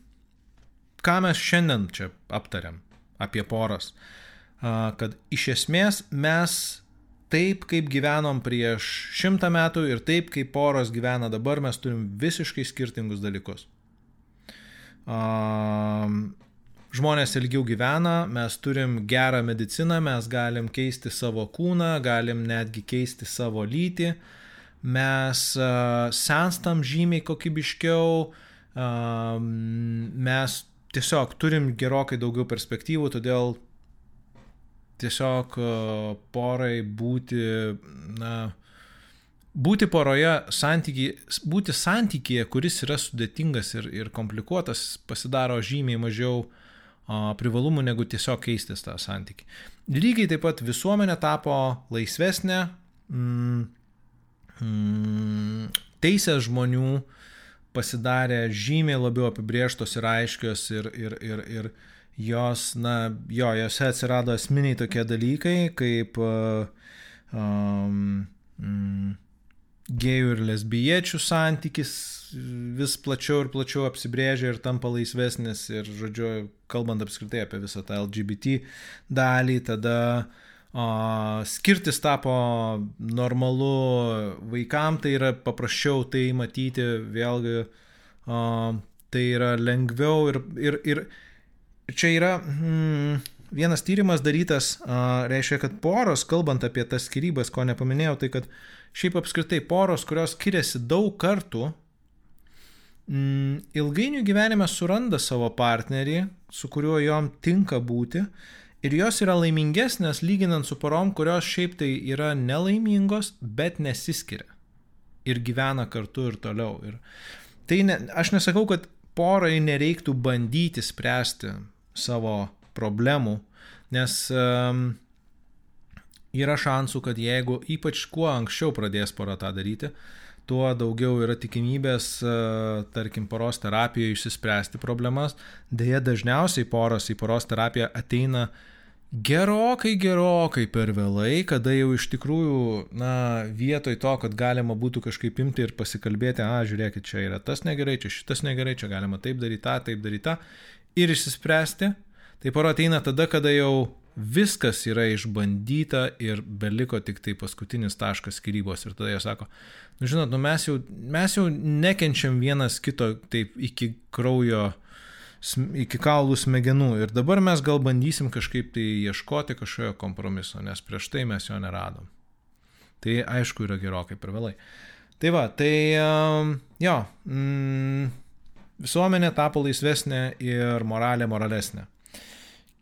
ką mes šiandien čia aptariam apie poras, uh, kad iš esmės mes taip, kaip gyvenom prieš šimtą metų ir taip, kaip poros gyvena dabar, mes turim visiškai skirtingus dalykus. Um, žmonės ilgiau gyvena, mes turim gerą mediciną, mes galim keisti savo kūną, galim netgi keisti savo lytį. Uh, mes senstam žymiai kokybiškiau, mes tiesiog turim gerokai daugiau perspektyvų, todėl tiesiog porai būti, na, būti poroje, santyki, būti santykėje, kuris yra sudėtingas ir, ir komplikuotas, pasidaro žymiai mažiau privalumų negu tiesiog keistis tą santykį. Lygiai taip pat visuomenė tapo laisvesnė, mm, mm, teisės žmonių pasidarė žymiai labiau apibrieštos ir aiškios ir, ir, ir, ir jos, na, jo, jose atsirado esminiai tokie dalykai, kaip uh, um, mm, gėjų ir lesbiečių santykis vis plačiau ir plačiau apsibrėžia ir tampa laisvesnis ir, žodžiu, kalbant apskritai apie visą tą LGBT dalį, tada o, skirtis tapo normalu vaikam, tai yra paprasčiau tai matyti, vėlgi o, tai yra lengviau ir, ir, ir čia yra hmm, vienas tyrimas darytas, a, reiškia, kad poros, kalbant apie tas skirybas, ko nepaminėjau, tai kad šiaip apskritai poros, kurios skiriasi daug kartų, mm, ilgainiui gyvenime suranda savo partnerį, su kuriuo jom tinka būti ir jos yra laimingesnės lyginant su porom, kurios šiaip tai yra nelaimingos, bet nesiskiria ir gyvena kartu ir toliau. Ir tai ne, aš nesakau, kad porai nereiktų bandyti spręsti savo problemų, nes um, yra šansų, kad jeigu ypač kuo anksčiau pradės pora tą daryti, tuo daugiau yra tikimybės, e, tarkim, poros terapijoje išsispręsti problemas. Deja, dažniausiai poros į poros terapiją ateina gerokai, gerokai per vėlai, kada jau iš tikrųjų, na, vietoj to, kad galima būtų kažkaip imti ir pasikalbėti, a, žiūrėkit, čia yra tas negerai, čia šitas negerai, čia galima taip daryti tą, taip daryti tą, ir išsispręsti, tai pora ateina tada, kada jau viskas yra išbandyta ir beliko tik tai paskutinis taškas skirybos. Ir tada jie sako, nu žinot, nu mes, jau, mes jau nekenčiam vienas kito taip iki kraujo, iki kaulų smegenų. Ir dabar mes gal bandysim kažkaip tai ieškoti kažkokio kompromiso, nes prieš tai mes jo neradom. Tai aišku yra gerokai per vėlai. Tai va, tai um, jo, mm, visuomenė tapo laisvesnė ir moralė moralesnė.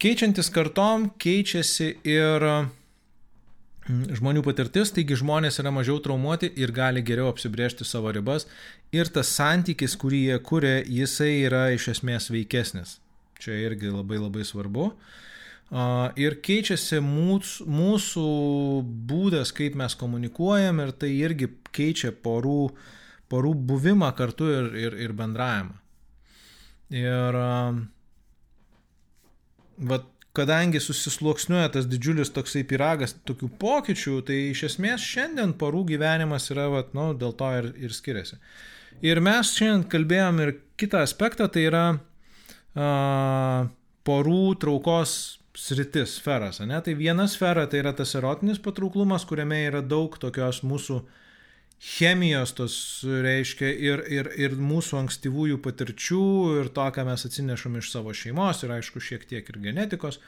Keičiantis kartom keičiasi ir mm, žmonių patirtis, taigi žmonės yra mažiau traumuoti ir gali geriau apsibriežti savo ribas ir tas santykis, kurį jie kuria, jisai yra iš esmės veikesnis. Čia irgi labai labai svarbu. Ir keičiasi mūsų, mūsų būdas, kaip mes komunikuojam ir tai irgi keičia porų, porų buvimą kartu ir, ir, ir bendravimą. Ir vat, kadangi susisluoksniuoja tas didžiulis toksai piragas tokių pokyčių, tai iš esmės šiandien porų gyvenimas yra, vat, nu, dėl to ir, ir skiriasi. Ir mes šiandien kalbėjom ir kitą aspektą, tai yra a, porų traukos sritis, sferas. Ne? Tai viena sfera tai yra tas erotinis patrauklumas, kuriame yra daug tokios mūsų uh, chemijos tos reiškia ir, ir, ir mūsų ankstyvųjų patirčių ir to, ką mes atsinešam iš savo šeimos ir aišku šiek tiek ir genetikos.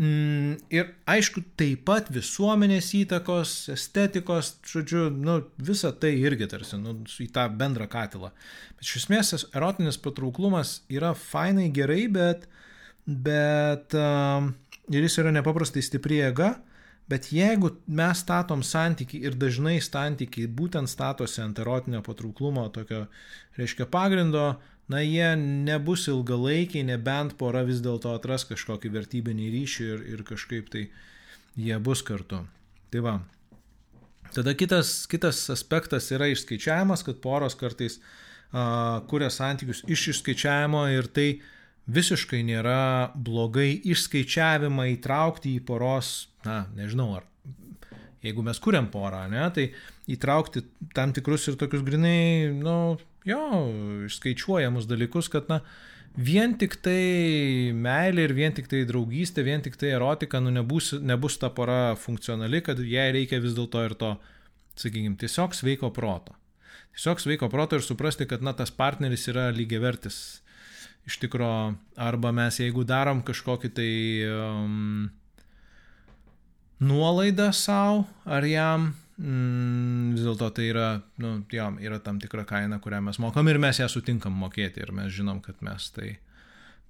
Mm, ir aišku, taip pat visuomenės įtakos, estetikos, žodžiu, nu, visa tai irgi tarsi nu, į tą bendrą katilą. Bet iš esmės erotinis patrauklumas yra fainai gerai, bet, bet um, ir jis yra nepaprastai stipri jėga, Bet jeigu mes statom santyki ir dažnai santykiai būtent statosi ant erotinio patrauklumo, tokio, reiškia, pagrindo, na jie nebus ilgalaikiai, nebent pora vis dėlto atras kažkokį vertybinį ryšį ir, ir kažkaip tai jie bus kartu. Tai va. Tada kitas, kitas aspektas yra išskaičiavimas, kad poros kartais uh, kuria santykius iš išskaičiavimo ir tai visiškai nėra blogai išskaičiavimą įtraukti į poros na, nežinau, ar jeigu mes kuriam porą, ne, tai įtraukti tam tikrus ir tokius grinai, nu, jo, išskaičiuojamus dalykus, kad, na, vien tik tai meilė ir vien tik tai draugystė, vien tik tai erotika, nu, nebus, nebus ta pora funkcionali, kad jai reikia vis dėlto ir to, sakykime, tiesiog sveiko proto. Tiesiog sveiko proto ir suprasti, kad, na, tas partneris yra lygiavertis. Iš tikrųjų, arba mes jeigu darom kažkokį tai um, nuolaidą savo, ar jam mm, vis dėlto tai yra, nu, jo, yra tam tikra kaina, kurią mes mokam ir mes ją sutinkam mokėti ir mes žinom, kad mes tai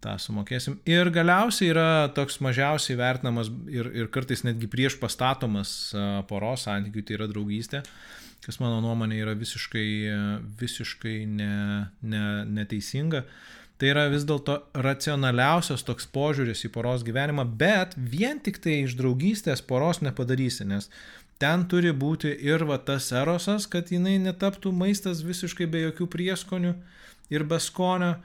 tą sumokėsim. Ir galiausiai yra toks mažiausiai vertinamas ir, ir kartais netgi prieš pastatomas poros santykių, tai yra draugystė, kas mano nuomonė yra visiškai, visiškai ne, ne, neteisinga. Tai yra vis dėlto racionaliausias toks požiūris į poros gyvenimą, bet vien tik tai iš draugystės poros nepadarysi, nes ten turi būti ir va tas erosas, kad jinai netaptų maistas visiškai be jokių prieskonių ir be skonio.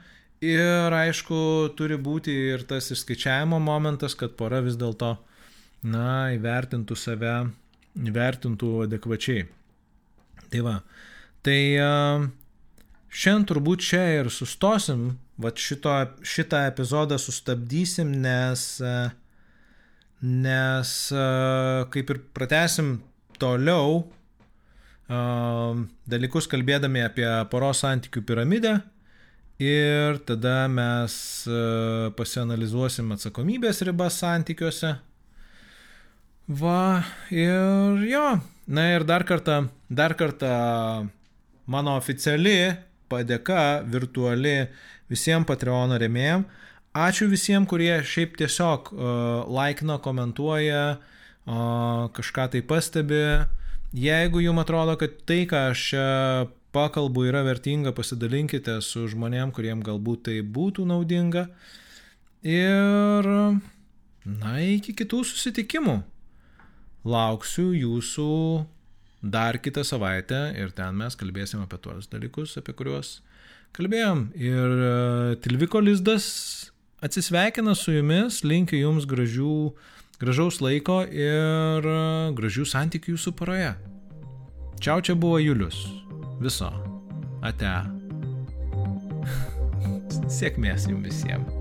Ir aišku, turi būti ir tas išskaičiavimo momentas, kad pora vis dėlto, na, įvertintų save vertintų adekvačiai. Tai va, tai šiandien turbūt čia ir sustosim, va šito, šitą epizodą sustabdysim, nes, nes kaip ir pratesim toliau dalykus kalbėdami apie poros santykių piramidę ir tada mes pasianalizuosim atsakomybės ribas santykiuose Va, ir jo. Na ir dar kartą, dar kartą mano oficiali padėka virtuali visiems Patreon remėjim. Ačiū visiems, kurie šiaip tiesiog uh, laikina, komentuoja, uh, kažką tai pastebi. Jeigu jums atrodo, kad tai, ką aš čia pakalbu, yra vertinga, pasidalinkite su žmonėm, kuriem galbūt tai būtų naudinga. Ir, na, iki kitų susitikimų lauksiu jūsų dar kitą savaitę ir ten mes kalbėsim apie tuos dalykus, apie kuriuos kalbėjom. Ir e, Tilviko lizdas atsisveikina su jumis, linkiu jums gražių, gražaus laiko ir e, gražių santykių jūsų paroje. Čiau, čia buvo Julius. Viso. Ate. Sėkmės jums visiems.